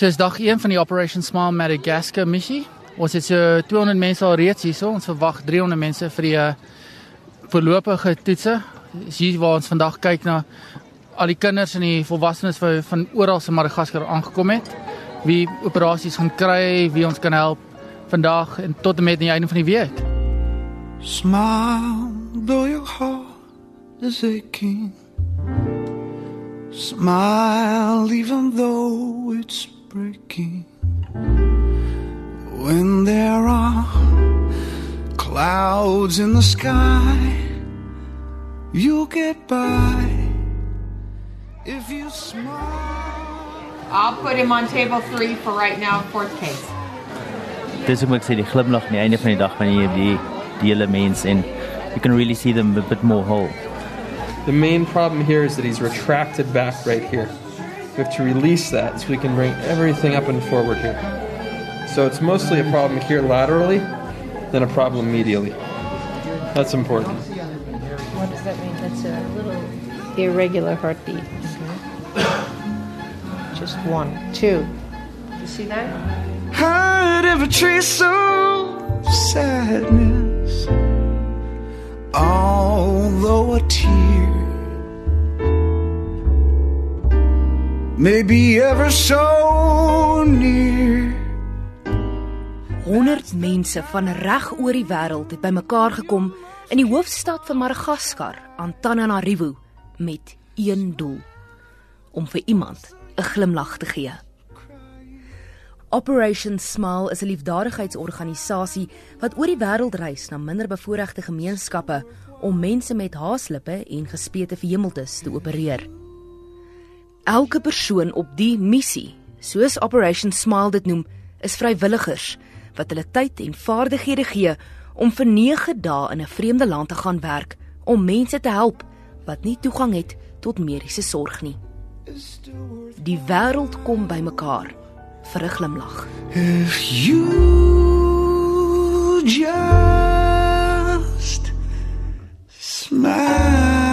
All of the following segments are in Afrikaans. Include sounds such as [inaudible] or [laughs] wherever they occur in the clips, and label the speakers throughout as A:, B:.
A: So is dag 1 van die Operation Smile Madagascar missie. Ons het so 200 mense al reeds hierso. Ons verwag 300 mense vir die uh, voorlopige toetse. Dis hier waar ons vandag kyk na al die kinders en die volwassenes van van oral in Madagaskar aangekom het. Wie operasies gaan kry, wie ons kan help vandag en tot en met die einde van die week.
B: Smile, though your heart is aching. Smile, even though it's breaking. When there are clouds in the sky, you'll get by if you smile.
C: I'll put him on table three for right now, fourth case.
D: Dis hoe ek sê die glimlag aan die einde van die dag wanneer jy die die hele mens en you can really see them a bit more whole.
E: The main problem here is that he's retracted back right here. We have to release that so we can bring everything up and forward here. So it's mostly a problem here laterally than a problem medially. That's important.
F: What does that mean? That's a little irregular heartbeat. [coughs] Just one, two. You see that?
B: Heard every trace of sadness, although a tear may be ever so near.
G: 100 mense van reg oor die wêreld het bymekaar gekom in die hoofstad van Madagaskar, Antananarivo, met een doel: om vir iemand 'n glimlag te gee. Operation Smile is 'n liefdadigheidsorganisasie wat oor die wêreld reis na minderbevoorregte gemeenskappe om mense met haaslippe en gespete verhemeltes te opereer. Elke persoon op die missie, soos Operation Smile dit noem, is vrywilligers wat hulle tyd en vaardighede gee om vir 9 dae in 'n vreemde land te gaan werk om mense te help wat nie toegang het tot mediese sorg nie. Die wêreld kom bymekaar vir 'n glimlag.
B: If you just smile.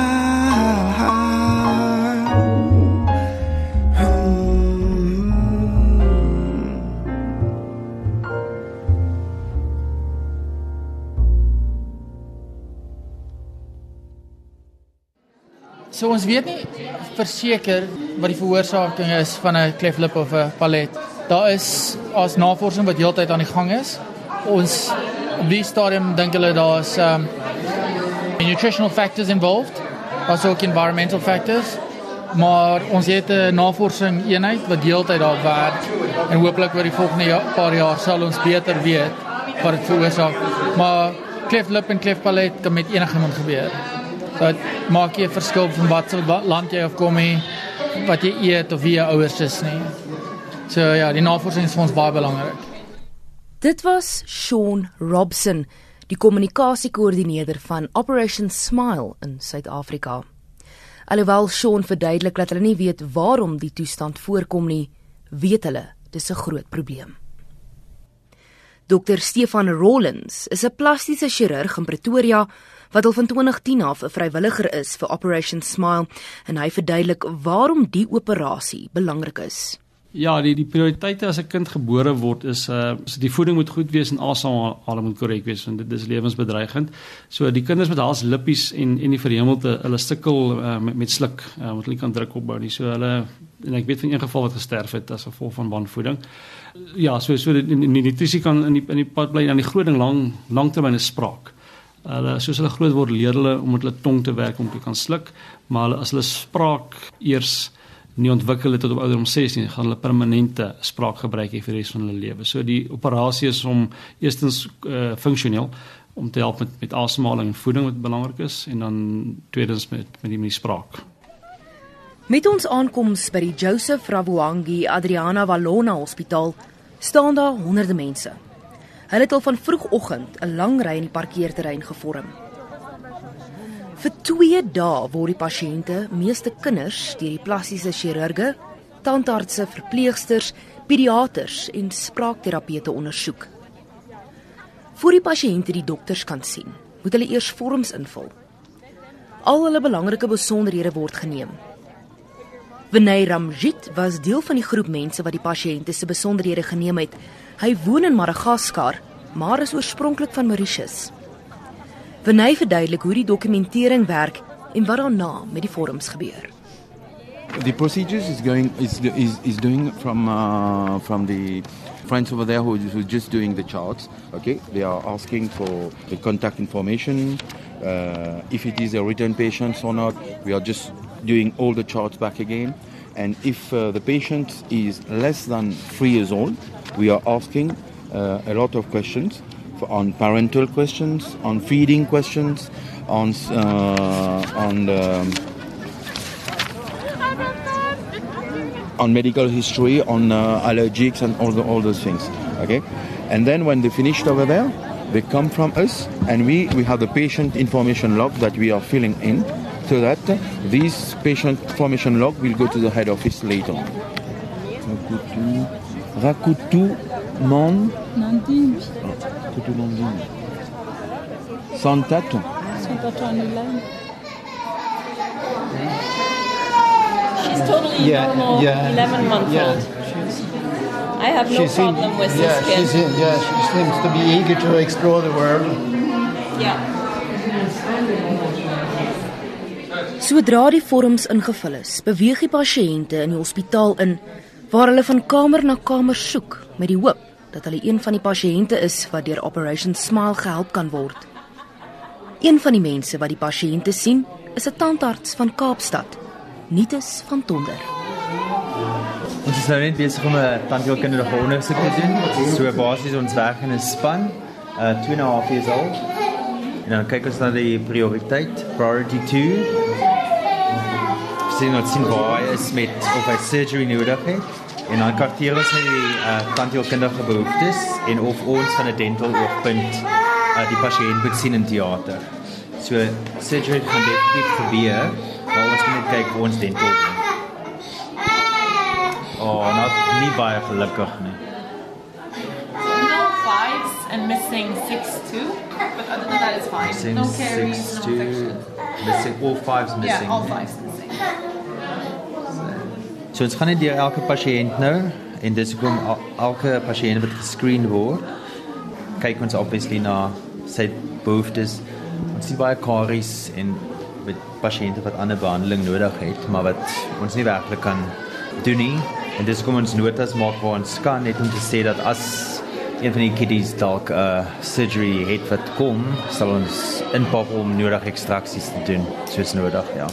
A: So ons weet nie verseker wat die veroorsaking is van 'n kleflip of 'n palet. Daar is as navorsing wat heeltyd aan die gang is. Ons op die stadium dink hulle daar's um nutritional factors involved, also ook environmental factors. Maar ons het 'n navorsing eenheid wat deeltyd daar werk en hooplik oor die volgende ja, paar jaar sal ons beter weet wat dit veroorsaak. Maar kleflip en klefpalet kan met enigiemand gebeur. Dit maak nie 'n verskil van wat se land jy afkom nie, wat jy eet of wie jou ouers is nie. So ja, die navorsing is vir ons baie belangrik.
G: Dit was Sean Robson, die kommunikasiekoördineerder van Operation Smile in Suid-Afrika. Alhoewel Sean verduidelik dat hulle nie weet waarom die toestand voorkom nie, weet hulle dis 'n groot probleem. Dr Stefan Rollins is 'n plastiese chirurg in Pretoria wat al van 2010 af 'n vrywilliger is vir Operation Smile en hy verduidelik waarom die operasie belangrik is.
H: Ja, die die prioriteite as 'n kind gebore word is uh so die voeding moet goed wees en asemhaling moet korrek wees want dit is lewensbedreigend. So die kinders met haals lippies en en die verhemelte, hulle sukkel uh, met met sluk, uh, want hulle kan druk opbou nie. So hulle en ek weet van een geval wat gesterf het as gevolg van wanvoeding. Ja, so so die, die, die nutrisie kan in die in die pad bly en die groot ding lang langtermyn is spraak. Hulle soos hulle groot word leer hulle om met hulle tong te werk om te kan sluk, maar hulle, as hulle spraak eers nie ontwikkel het tot op ouderdom 16 gaan hulle permanente spraak gebruik vir die res van hulle lewe. So die operasie is om eerstens uh, funksioneel om te help met met asemhaling en voeding wat belangrik is en dan tweedens met met die, met die spraak.
G: Met ons aankoms by die Joseph Rabuangi Adriana Valona Hospitaal staan daar honderde mense. Hulle het al van vroegoggend 'n lang ry in die parkeerterrein gevorm. Vir 2 dae word die pasiënte, meeste kinders, deur die plastiese chirurge, tandartse, verpleegsters, pediaters en spraakterapeute ondersoek. Voor die pasiënte die dokters kan sien, moet hulle eers vorms invul. Al hulle belangrike besonderhede word geneem. Vinay Ramjit was deel van die groep mense wat die pasiënte se besonderhede geneem het. Hy woon in Madagaskar, maar is oorspronklik van Mauritius. Vinay verduidelik hoe die dokumentering werk en wat daarna met die vorms gebeur.
I: The procedures is going is is, is doing from uh, from the friends over there who who just doing the charts. Okay, they are asking for the contact information, uh, if it is a return patient or not. We are just doing all the charts back again. And if uh, the patient is less than three years old, we are asking uh, a lot of questions for, on parental questions, on feeding questions, on uh, on um, on medical history, on uh, allergics, and all the, all those things. Okay, and then when they finished over there, they come from us, and we we have the patient information log that we are filling in, so that this patient information log will go to the head office later. on. Rakutu, Rakutu Man. Nandini. Rakutu Nandini. Santato.
F: She's totally
J: Yeah,
F: normal,
J: yeah,
F: 11 month
J: yeah.
F: old. I have no
J: She seem-
F: problem with
J: yeah,
F: this kid.
J: she's in- yeah, she seems to be eager to explore the world.
F: Yeah.
G: Sodra die vorms ingevul is, beweeg die pasiënte in die hospitaal in waar hulle van kamer na kamer soek met die hoop dat hulle een van die pasiënte is wat deur Operation Smile gehelp kan word. Een van die mense wat die pasiënte sien, is 'n tandarts van Kaapstad, Nitus van Tonder.
D: Ons is nou net besig om 'n tandheelkundige ondersoek te doen. So basies ons werk in 'n span, uh 2 and a half years old. En dan kyk ons na die prioriteit, priority 2. Sien ons sien waar hy is met of hy surgery nodig het. En dan karteer ons net die uh tandheelkundige behoeftes en of ons van 'n dental oogpunt uh die pasiënt moet sien in teater. So surgery gaan definitief gebeur, maar ons moet net kyk waar ons dental doen. Oh, nou nie baie gelukkig nie.
K: No fives and missing six two, but other than that, it's fine.
D: Missing
K: no carries,
D: six,
K: no
D: two, missing all fives missing.
K: Yeah, all fives missing.
D: So ons gaan net deur elke pasiënt nou en dis hoekom el- elke pasiënt wat gescreen word, kyk ons obviously na sy behoeftes. Ons sien baie karies en met pasiënte wat ander behandeling nodig het, maar wat ons nie werklik kan doen nie. En dis hoekom ons notas maak waar ons kan net om te sê dat as een van die kiddies dalk 'n uh, surgery het wat kom, sal ons inpop om nodig ekstraksies te doen soos nodig, ja.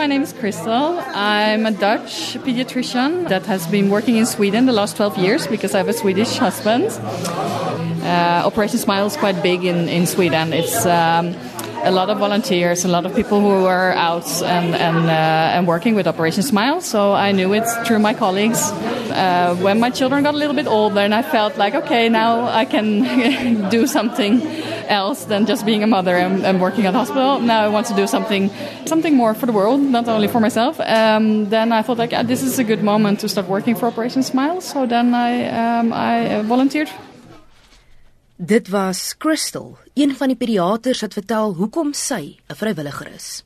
L: My name is Crystal. I'm a Dutch pediatrician that has been working in Sweden the last 12 years because I have a Swedish husband. Uh, Operation Smile is quite big in, in Sweden. It's um, a lot of volunteers, a lot of people who are out and, and, uh, and working with Operation Smile. So I knew it through my colleagues. Uh, when my children got a little bit older, and I felt like, okay, now I can [laughs] do something else than just being a mother and, and working at the hospital. Now I want to do something, something more for the world, not only for myself. Um, then I thought like yeah, this is a good moment to start working for Operation Smile. So then I, um, I uh, volunteered.
G: Dit was Crystal, een van die pediaters wat vertel hoekom sy 'n vrywilliger is.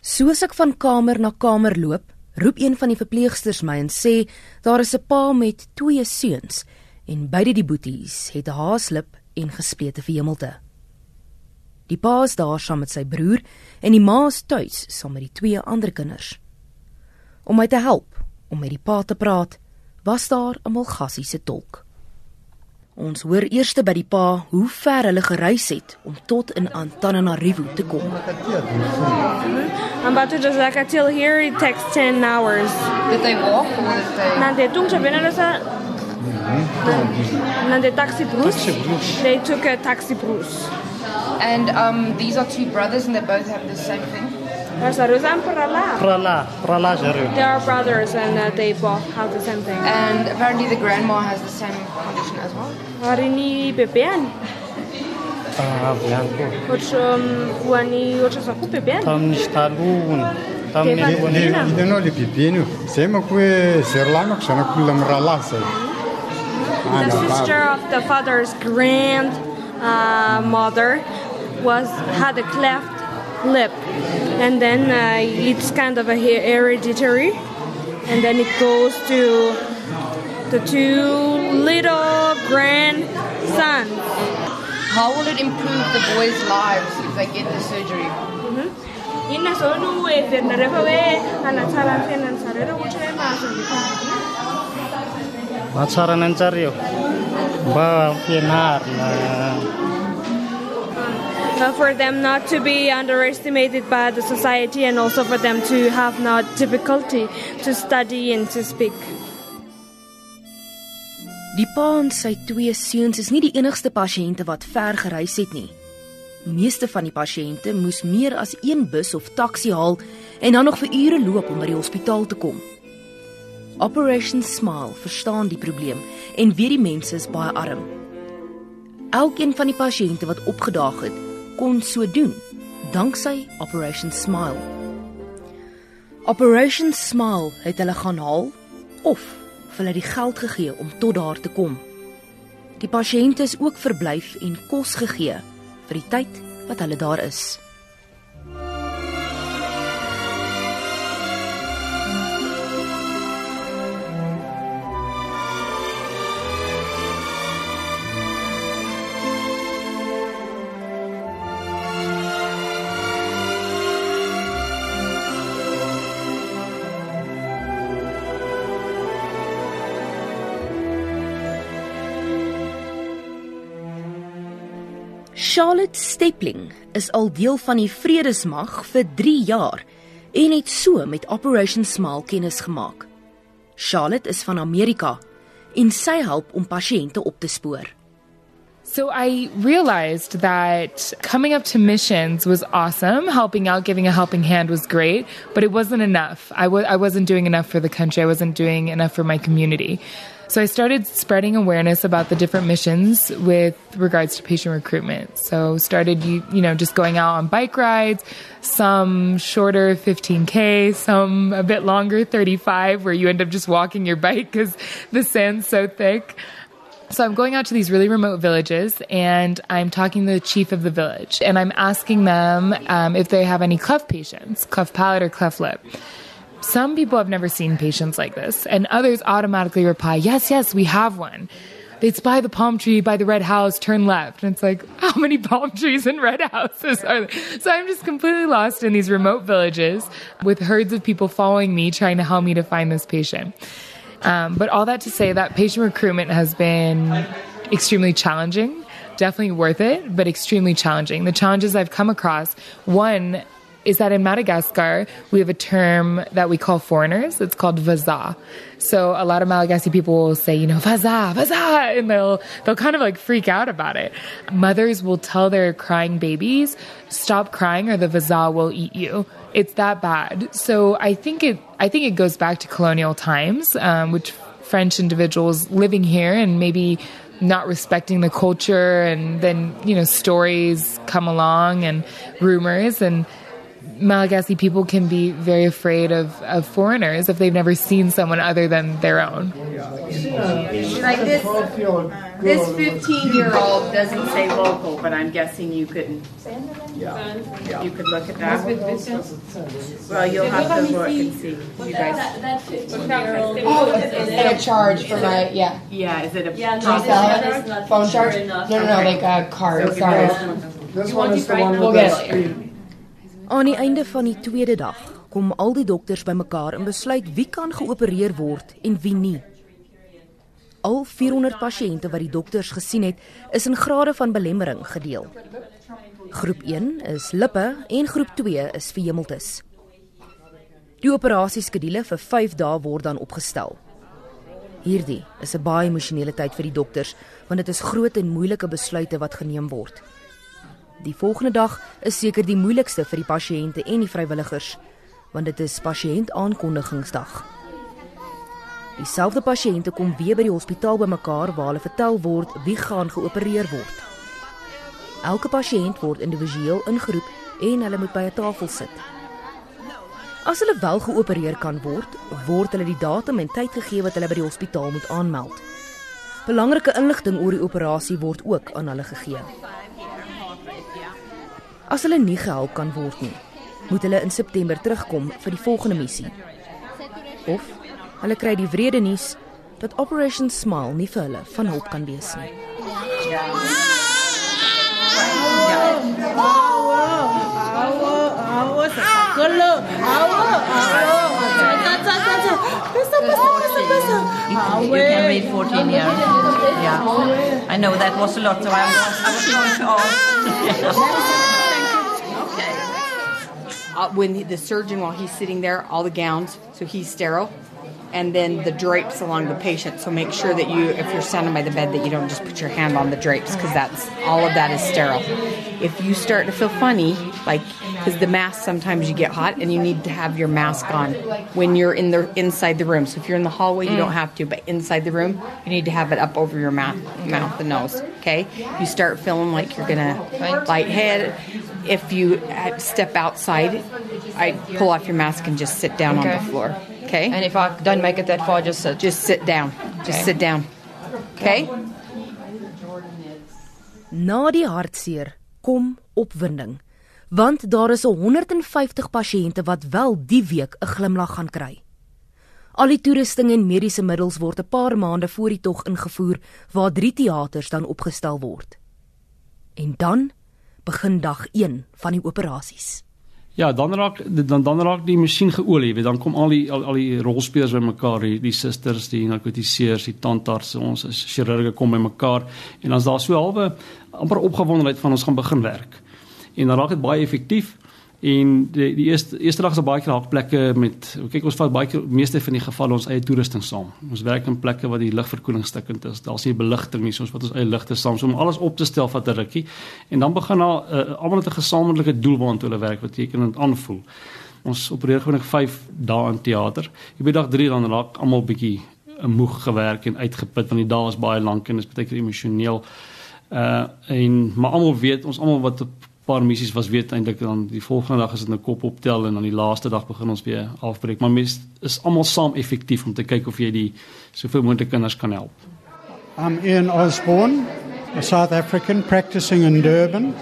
G: Soos ek van kamer na kamer loop, roep een van die verpleegsters my en sê daar is 'n pa met twee seuns en beide die boeties het 'n haaslip en gesplete verhemelte. Die pa is daar saam met sy broer en die ma is tuis saam met die twee ander kinders. Om my te help om met die pa te praat, was daar 'n Malgassie se tolk. Ons hoor eers by die pa hoe ver hulle gereis het om tot in Antananarivo te kom.
M: I'm about to just like until here it takes 10 hours.
K: Did they walk or did they?
M: Nande tung sa binarasa. Nande taxi brus. They took a taxi brus.
K: And um, these are two brothers, and they both have the same thing.
M: Rasa rozan prala.
J: Prala, prala jaru.
M: They are brothers and uh, they both have the same thing.
K: And apparently, the grandma has the same condition as well.
M: Hari ni bebean.
J: Ah, blanco.
M: Which um wani which is a ku The sister of the father's grandmother uh, was had a cleft lip, and then uh, it's kind of a hereditary, and then it goes to the two little grandsons.
N: How will it improve the boys' lives if they get the surgery?
M: Inna sonu fernare pave ana tsara fenan sarere uche ma
O: Matsara ng tsaryo. Ba, pinar na
M: uh, for them not to be underestimated by the society and also for them to have not difficulty to study and to speak.
G: Die pa en sy twee seuns is nie die enigste pasiënte wat ver gereis het nie. Meeste van die pasiënte moes meer as een bus of taxi haal en dan nog vir ure loop om by die hospitaal te kom. Operation Smile verstaan die probleem en weet die mense is baie arm. Elkeen van die pasiënte wat opgedaag het, kon so doen danksy Operation Smile. Operation Smile het hulle gaan haal of vir hulle die geld gegee om tot daar te kom. Die pasiënte is ook verblyf en kos gegee vir die tyd wat hulle daar is. Charlotte Stepling is al deel van die Vredesmag vir 3 jaar en het so met Operation Smile kennis gemaak. Charlotte is van Amerika en sy help om pasiënte op te spoor.
P: So I realized that coming up to missions was awesome. Helping out, giving a helping hand was great, but it wasn't enough. I wasn't doing enough for the country. I wasn't doing enough for my community. So I started spreading awareness about the different missions with regards to patient recruitment. So started you you know just going out on bike rides, some shorter 15k, some a bit longer 35 where you end up just walking your bike cuz the sand's so thick. So I'm going out to these really remote villages and I'm talking to the chief of the village and I'm asking them um, if they have any cleft patients, cleft palate or cleft lip. Some people have never seen patients like this, and others automatically reply, Yes, yes, we have one. It's by the palm tree, by the red house, turn left. And it's like, how many palm trees and red houses are there? So I'm just completely lost in these remote villages with herds of people following me, trying to help me to find this patient. Um, but all that to say that patient recruitment has been extremely challenging, definitely worth it, but extremely challenging. The challenges I've come across one is that in Madagascar, we have a term that we call foreigners. It's called vaza. So a lot of Malagasy people will say, you know, vaza, vaza, and they'll, they'll kind of like freak out about it. Mothers will tell their crying babies, stop crying or the vaza will eat you. It's that bad. So I think it, I think it goes back to colonial times, um, which French individuals living here and maybe not respecting the culture and then, you know, stories come along and rumors and, Malagasy people can be very afraid of, of foreigners if they've never seen someone other than their own.
N: Like this, this 15 year old doesn't say local, but I'm guessing you could. You could look at that. Well, you'll have to look and see. You guys.
Q: Oh, and a charge for my yeah.
N: Yeah, is it a
Q: Do you? Phone charge? No, no, no, like a card. Sorry.
J: This one is the one with the
G: Aan die einde van die tweede dag kom al die dokters bymekaar en besluit wie kan geopereer word en wie nie. Al 400 pasiënte wat die dokters gesien het, is in grade van belemmering gedeel. Groep 1 is lippe en groep 2 is verhemeltes. Die operasieskedule vir 5 dae word dan opgestel. Hierdie is 'n baie emosionele tyd vir die dokters want dit is groot en moeilike besluite wat geneem word. Die volgende dag is seker die moeilikste vir die pasiënte en die vrywilligers, want dit is pasiëntaankondigingsdag. Dieselfde pasiënte kom weer by die hospitaal bymekaar waar hulle vertel word wie gaan geopereer word. Elke pasiënt word individueel ingeroep en hulle moet by 'n tafel sit. As hulle wel geopereer kan word, word hulle die datum en tyd gegee wat hulle by die hospitaal moet aanmeld. Belangrike inligting oor die operasie word ook aan hulle gegee. As hulle nie gehelp kan word nie, moet hulle in September terugkom vir die volgende missie. Of hulle kry die wrede nuus dat Operation Smile nie vir hulle van hulp kan wees nie.
R: You, you can read 14 here. Yeah. I know that was a lot, so I was, I was going to ask.
C: Uh, when the surgeon, while he's sitting there, all the gowns, so he's sterile. And then the drapes along the patient. So make sure that you, if you're standing by the bed, that you don't just put your hand on the drapes because that's all of that is sterile. If you start to feel funny, like because the mask sometimes you get hot and you need to have your mask on when you're in the inside the room. So if you're in the hallway, you
R: Mm.
C: don't have to, but inside the room, you need to have it up over your mouth, mouth and nose. Okay. You start feeling like you're gonna lighthead. If you uh, step outside, I pull off your mask and just sit down on the floor. Okay.
Q: And if I don't make it that far, just sit.
C: Just sit down. Just sit down. Okay.
G: Na die hartseer kom opwinding, want daar is 150 pasiënte wat wel die week 'n glimlag gaan kry. Al die toerusting en mediese middels word 'n paar maande voor die tog ingevoer waar drie teaters dan opgestel word. En dan begin dag 1 van die operasies.
H: Ja, dan raak dan dan raak die masjien geolie, weet, dan kom al die al, al die rolspelers bymekaar, die, die susters, die narkotiseers, die tandarts, ons as chirurge kom bymekaar en dan's daar so halwe amper opgewondenheid van ons gaan begin werk. En dan raak dit baie effektief en die die eerste eerste dag is daar baie keer plekke met kyk ons vat baie keer meeste van die gevalle ons eie toerusting saam. Ons werk in plekke waar die lugverkoeling stikkend is. Daar's nie beligting nie, soos wat ons eie ligte saam. So om alles op te stel vat 'n rukkie en dan begin daar uh, almal met 'n gesamentlike doel waartoe hulle werk wat jy kan aanvoel. Ons opereer gewoonlik 5 dae in teater. Jy by dag 3 dan raak almal bietjie uh, moeg gewerk en uitgeput want die dae is baie lank en dit is baie keer emosioneel. Uh en maar almal weet, ons almal wat op paar missies was weet eintlik dan die volgende dag is dit 'n kop optel en dan die laaste dag begin ons weer afbreek. Maar mens is almal saam effektief om te kyk of jy die soveel moontlik kinders kan help.
J: I'm Ian Osborne, a South African practicing in Durban.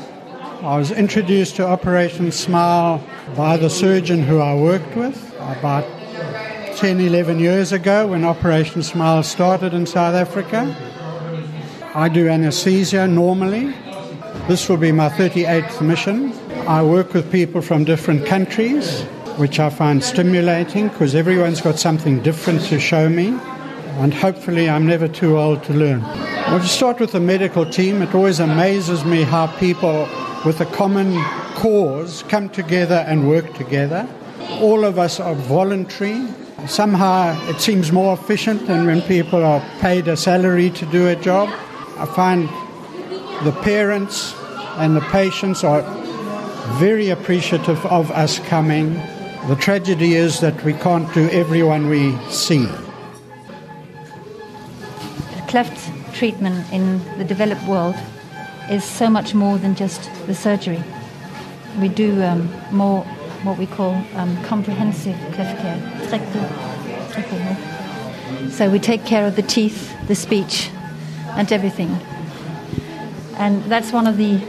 J: I was introduced to Operation Smile by the surgeon who I worked with about 10, 11 years ago when Operation Smile started in South Africa. I do anesthesia normally. This will be my 38th mission. I work with people from different countries, which I find stimulating because everyone's got something different to show me and hopefully I'm never too old to learn. Well, to start with the medical team, it always amazes me how people with a common cause come together and work together. All of us are voluntary. Somehow it seems more efficient than when people are paid a salary to do a job. I find the parents and the patients are very appreciative of us coming. The tragedy is that we can't do everyone we see.
S: cleft treatment in the developed world is so much more than just the surgery. We do um, more what we call um, comprehensive cleft care. Trekkel, trekkel, no? So we take care of the teeth, the speech, and everything. And that's one of the,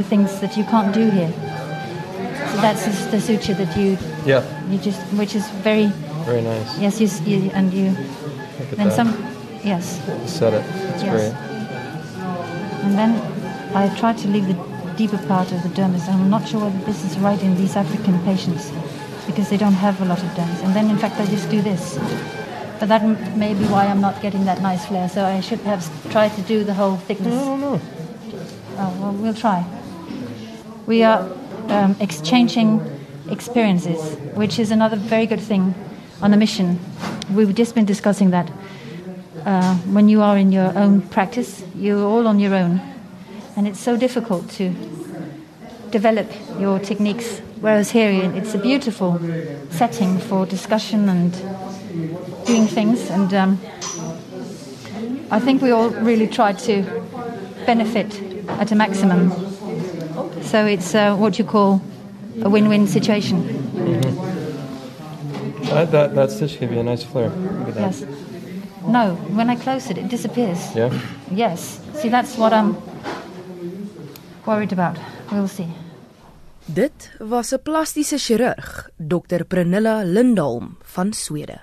S: the things that you can't do here. So that's the, the suture that you
E: Yeah.
S: you just which is very
E: Very nice.
S: yes you, you and you
E: Look at
S: then
E: that.
S: some yes
E: Set it. That's
S: Yes.
E: great.
S: And then I tried to leave the deeper part of the dermis. I'm not sure whether this is right in these African patients because they don't have a lot of dermis. And then, in fact, I just do this. But that m- may be why I'm not getting that nice flare. So I should have s- tried to do the whole thickness.
E: No, no, no.
S: Oh, well, we'll try. We are um, exchanging experiences, which is another very good thing on the mission. We've just been discussing that. Uh, when you are in your own practice, you're all on your own. And it's so difficult to develop your techniques. Whereas here, it's a beautiful setting for discussion and doing things. And um, I think we all really try to benefit at a maximum. So it's uh, what you call a win-win situation.
E: That, that, that stitch gave you a nice flare. Look at that.
S: Yes. No, when I close it, it disappears.
E: Yeah?
S: Yes. See, that's what I'm worried about. We'll see.
G: Dit was 'n plastiese chirurg, Dr. Pranilla Lindholm van Swede.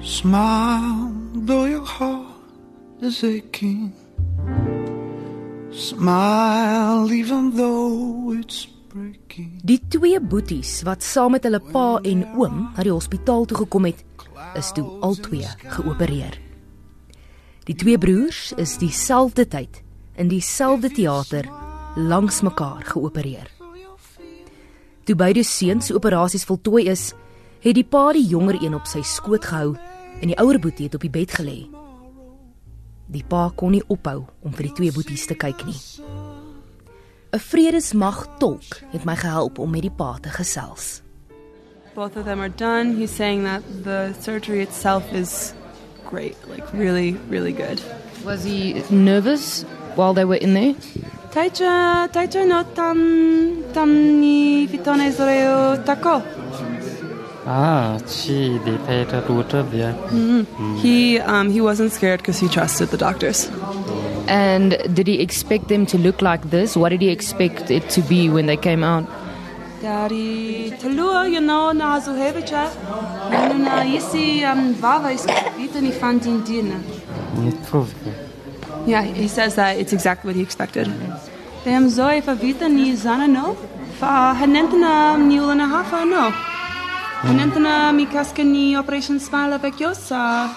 B: Smile, though your heart is aching. Smile, even though it's breaking.
G: Die twee boeties wat saam met hulle pa en oom na die hospitaal toe gekom het, is toe albei geopereer. Die twee broers is dieselfde tyd in dieselfde teater langs mekaar geopereer. Toe beide seuns se operasies voltooi is, het die pa die jonger een op sy skoot gehou en die ouer boetie het op die bed gelê. Die pa kon nie ophou om vir die twee boeties te kyk nie. 'n Vredesmag tolk het my gehelp om met die pa te gesels.
T: Both of them are done. He's saying that the surgery itself is great, like really, really good.
F: Was he nervous while they were in there?
T: Taicha, taicha no tam tam ni vitone zoreo tako.
U: Ah, chi di peter ruta via.
T: Mm. He um, he wasn't scared because he trusted the doctors.
F: And did he expect them to look like this? What did he expect it to be when they came out?
T: Dari talua, you know, na zuhevicha. No na isi um vava is vita ni fantin dina. Yeah, he says that it's exactly what he expected. Dem zoe fa vita ni zana no. Fa hanentana ni ulana hafa no. Hanentana mi kaska ni operation smile avec yosa.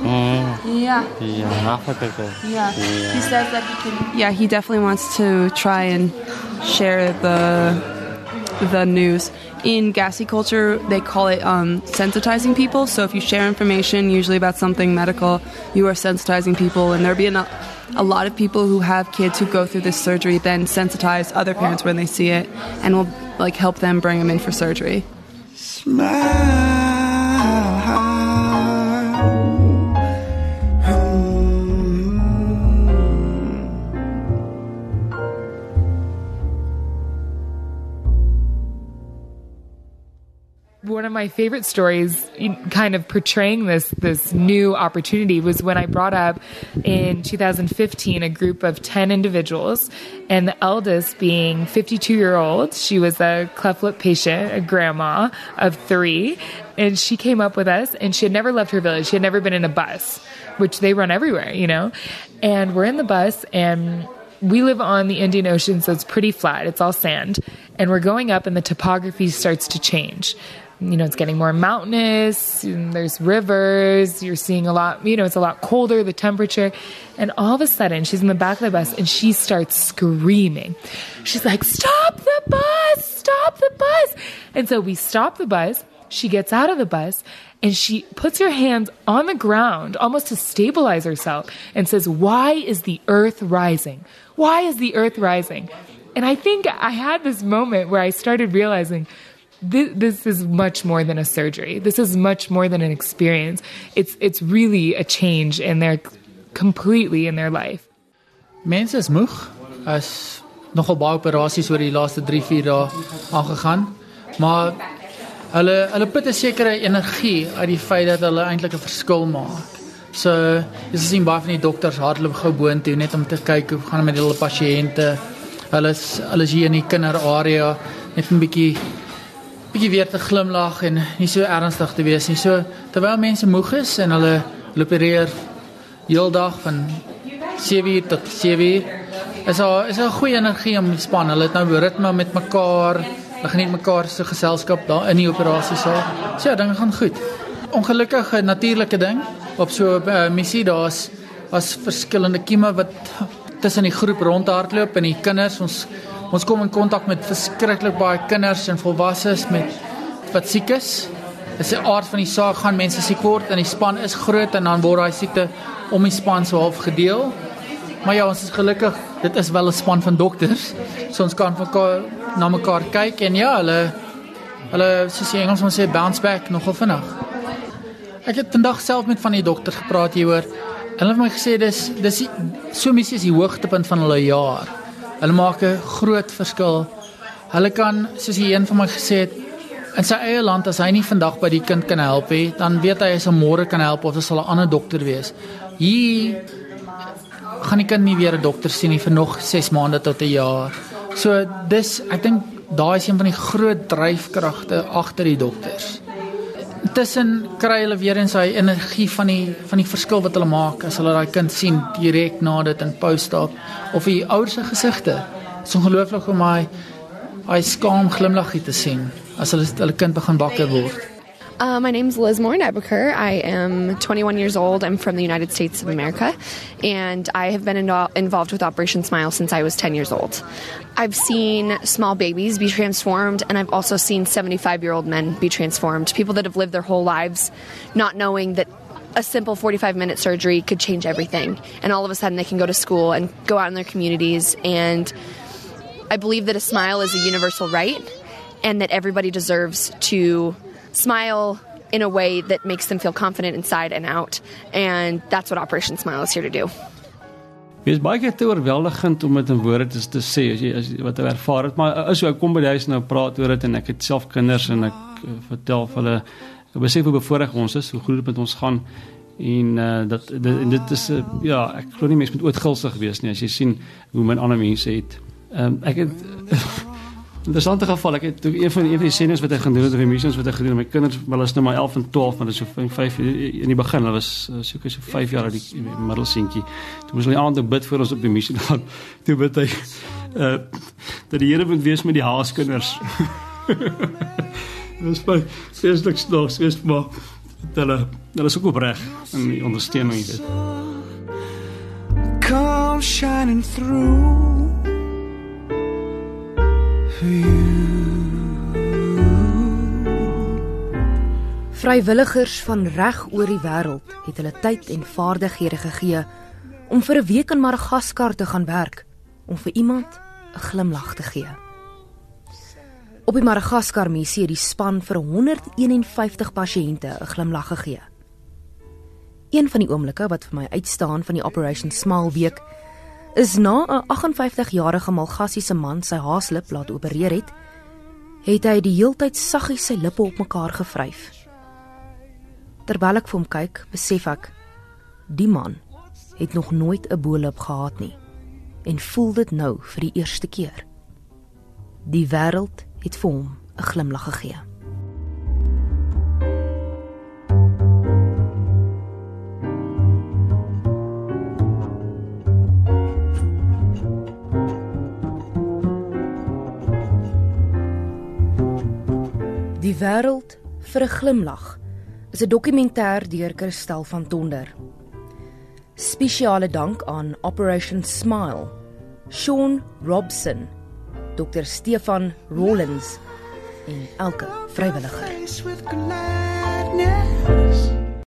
U: Mm.
T: Yeah.
U: Yeah, Africa.
T: Yeah. He says that he can. Yeah, he definitely wants to try and share the the news. In gassy culture, they call it um, sensitizing people. So if you share information, usually about something medical, you are sensitizing people, and there'll be a, a lot of people who have kids who go through this surgery then sensitize other parents when they see it, and will like help them bring them in for surgery.
P: Smile. My favorite stories kind of portraying this this new opportunity was when I brought up in 2015 a group of 10 individuals and the eldest being 52 year old she was a cleft lip patient a grandma of 3 and she came up with us and she had never left her village she had never been in a bus which they run everywhere you know and we're in the bus and we live on the Indian Ocean, so it's pretty flat. It's all sand. And we're going up, and the topography starts to change you know, it's getting more mountainous, there's rivers, you're seeing a lot, you know, it's a lot colder, the temperature. And all of a sudden, she's in the back of the bus and she starts screaming. She's like, Stop the bus! Stop the bus! And so we stop the bus. She gets out of the bus and she puts her hands on the ground almost to stabilize herself and says, Why is the earth rising? Why is the earth rising? And I think I had this moment where I started realizing this, this is much more than a surgery. This is much more than an experience. It's it's really a change in their completely in their life.
A: Mense is moeg as nogal baie operasies oor die laaste 3-4 dae aangegaan. Maar hulle hulle put 'n sekere energie uit die feit dat hulle eintlik 'n verskil maak. So, jy sien baie van die dokters hardloop gou boontoe net om te kyk hoe gaan met hulle pasiënte. Hulle is hulle is hier in die kinderarea net 'n bietjie bietjie weer te glimlag en nie so ernstig te wees nie. So terwyl mense moeg is en hulle opereer heeldag van 7:00 tot 7:00 is daar is 'n goeie energie om die span. Hulle het nou ritme met mekaar. Hulle geniet mekaar se geselskap daar in die operasiesaal. So ja, dinge gaan goed. Ongelukkig 'n natuurlike ding op so 'n uh, missie daar's was verskillende kieme wat tussen die groep rondhardloop en die kinders ons Ons kom in kontak met verskriklik baie kinders en volwassenes met wat siek is. Dit is 'n aard van die saak gaan mense siek word en die span is groot en dan word daai siekte om die span so half gedeel. Maar ja, ons is gelukkig, dit is wel 'n span van dokters. So ons kan mekaar na mekaar kyk en ja, hulle hulle soos die Engelsman sê bounce back nogal vinnig. Ek het vandag self met van die dokters gepraat hieroor. Hulle het my gesê dis dis so missie is die hoogtepunt van hulle jaar. Hulle maak 'n groot verskil. Hulle kan, soos die een van my gesê het, in sy eie land as hy nie vandag by die kind kan help nie, dan weet hy hy sal môre kan help of dit sal 'n ander dokter wees. Hier gaan die kind nie weer 'n dokter sien nie vir nog 6 maande tot 'n jaar. So dis ek dink daai is een van die groot dryfkragte agter die dokters. Tussen kry hulle weer eens hy energie van die van die verskil wat hulle maak as hulle daai kind sien direk na dit in post-op of die ouers se gesigte. Dit is ongelooflik om hy hy skaam glimlaggie te sien as hulle hulle kind begin wakker word.
V: Uh, my name's Liz Moore Nebucher. I am 21 years old. I'm from the United States of America, and I have been in- involved with Operation Smile since I was 10 years old. I've seen small babies be transformed, and I've also seen 75 year old men be transformed. People that have lived their whole lives not knowing that a simple 45 minute surgery could change everything. And all of a sudden, they can go to school and go out in their communities. And I believe that a smile is a universal right, and that everybody deserves to smile in a way that makes them feel confident inside and out. And that's what Operation Smile is here to do.
H: Dit is baie keer te oorweldigend om dit in woorde te, te sê as jy as wat jy ervaar het, maar as jy kom by die huis nou praat oor dit en ek het self kinders en ek uh, vertel vir hulle ek besef hoe bevoorreg ons is, hoe goed dit met ons gaan en uh, dat dit en dit is uh, ja, ek glo nie mense moet ootgulsig wees nie as jy sien hoe min ander mense het. Ehm um, ek het [laughs] Interessante geval, ek het toe een van een van die seniors wat ek gaan doen het, of die missions wat ek gedoen het, my kinders, hulle is nou maar 11 en 12, maar dit is so 5 in die begin, hulle was seker so 5 jaar die, middelseentjie. Toe moes hulle aand bid vir ons op die missie gaan. [laughs] Toe bid hy uh dat die Here moet wees met die haaskinders. [laughs] Dit is baie feeslik snaaks, wees maar dat hulle hulle is ook opreg in die ondersteuning dit.
B: Come shining through
G: Vrywilligers van reg oor die wêreld het hulle tyd en vaardighede gegee om vir 'n week in Madagaskar te gaan werk om vir iemand 'n glimlag te gee. Op die Madagaskar missie het die span vir 151 pasiënte 'n glimlag gegee. Een van die oomblikke wat vir my uitstaan van die Operation Smile week is na 'n 58-jarige Malgassiese man sy haaslip laat opereer het, het hy die heeltyd saggies sy lippe op mekaar gevryf. Terwyl ek vir hom kyk, besef ek die man het nog nooit 'n bolip gehad nie en voel dit nou vir die eerste keer. Die wêreld het vir hom 'n glimlag gegee. Die wêreld vir 'n glimlag is 'n dokumentêr deur Kristel van Tonder. Spesiale dank aan Operation Smile, Sean Robson, Dr Stefan Rollins en elke vrywilliger.